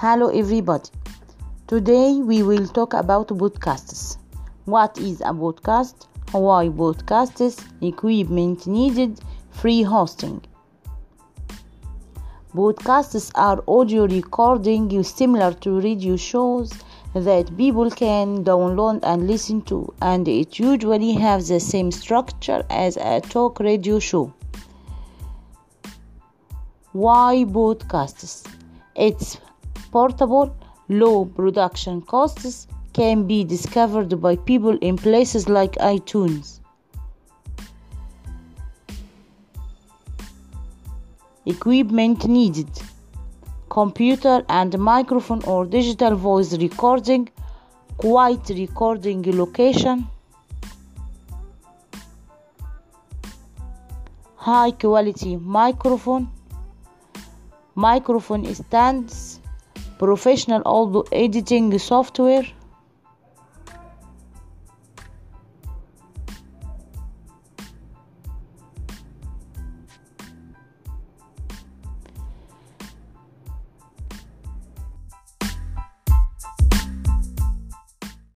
Hello, everybody. Today we will talk about podcasts. What is a podcast? Why podcasts? Equipment needed, free hosting. Podcasts are audio recording similar to radio shows that people can download and listen to, and it usually has the same structure as a talk radio show. Why podcasts? It's portable, low production costs, can be discovered by people in places like iTunes. Equipment needed. Computer and microphone or digital voice recording, quiet recording location, high quality microphone, microphone stands, professional audio editing software,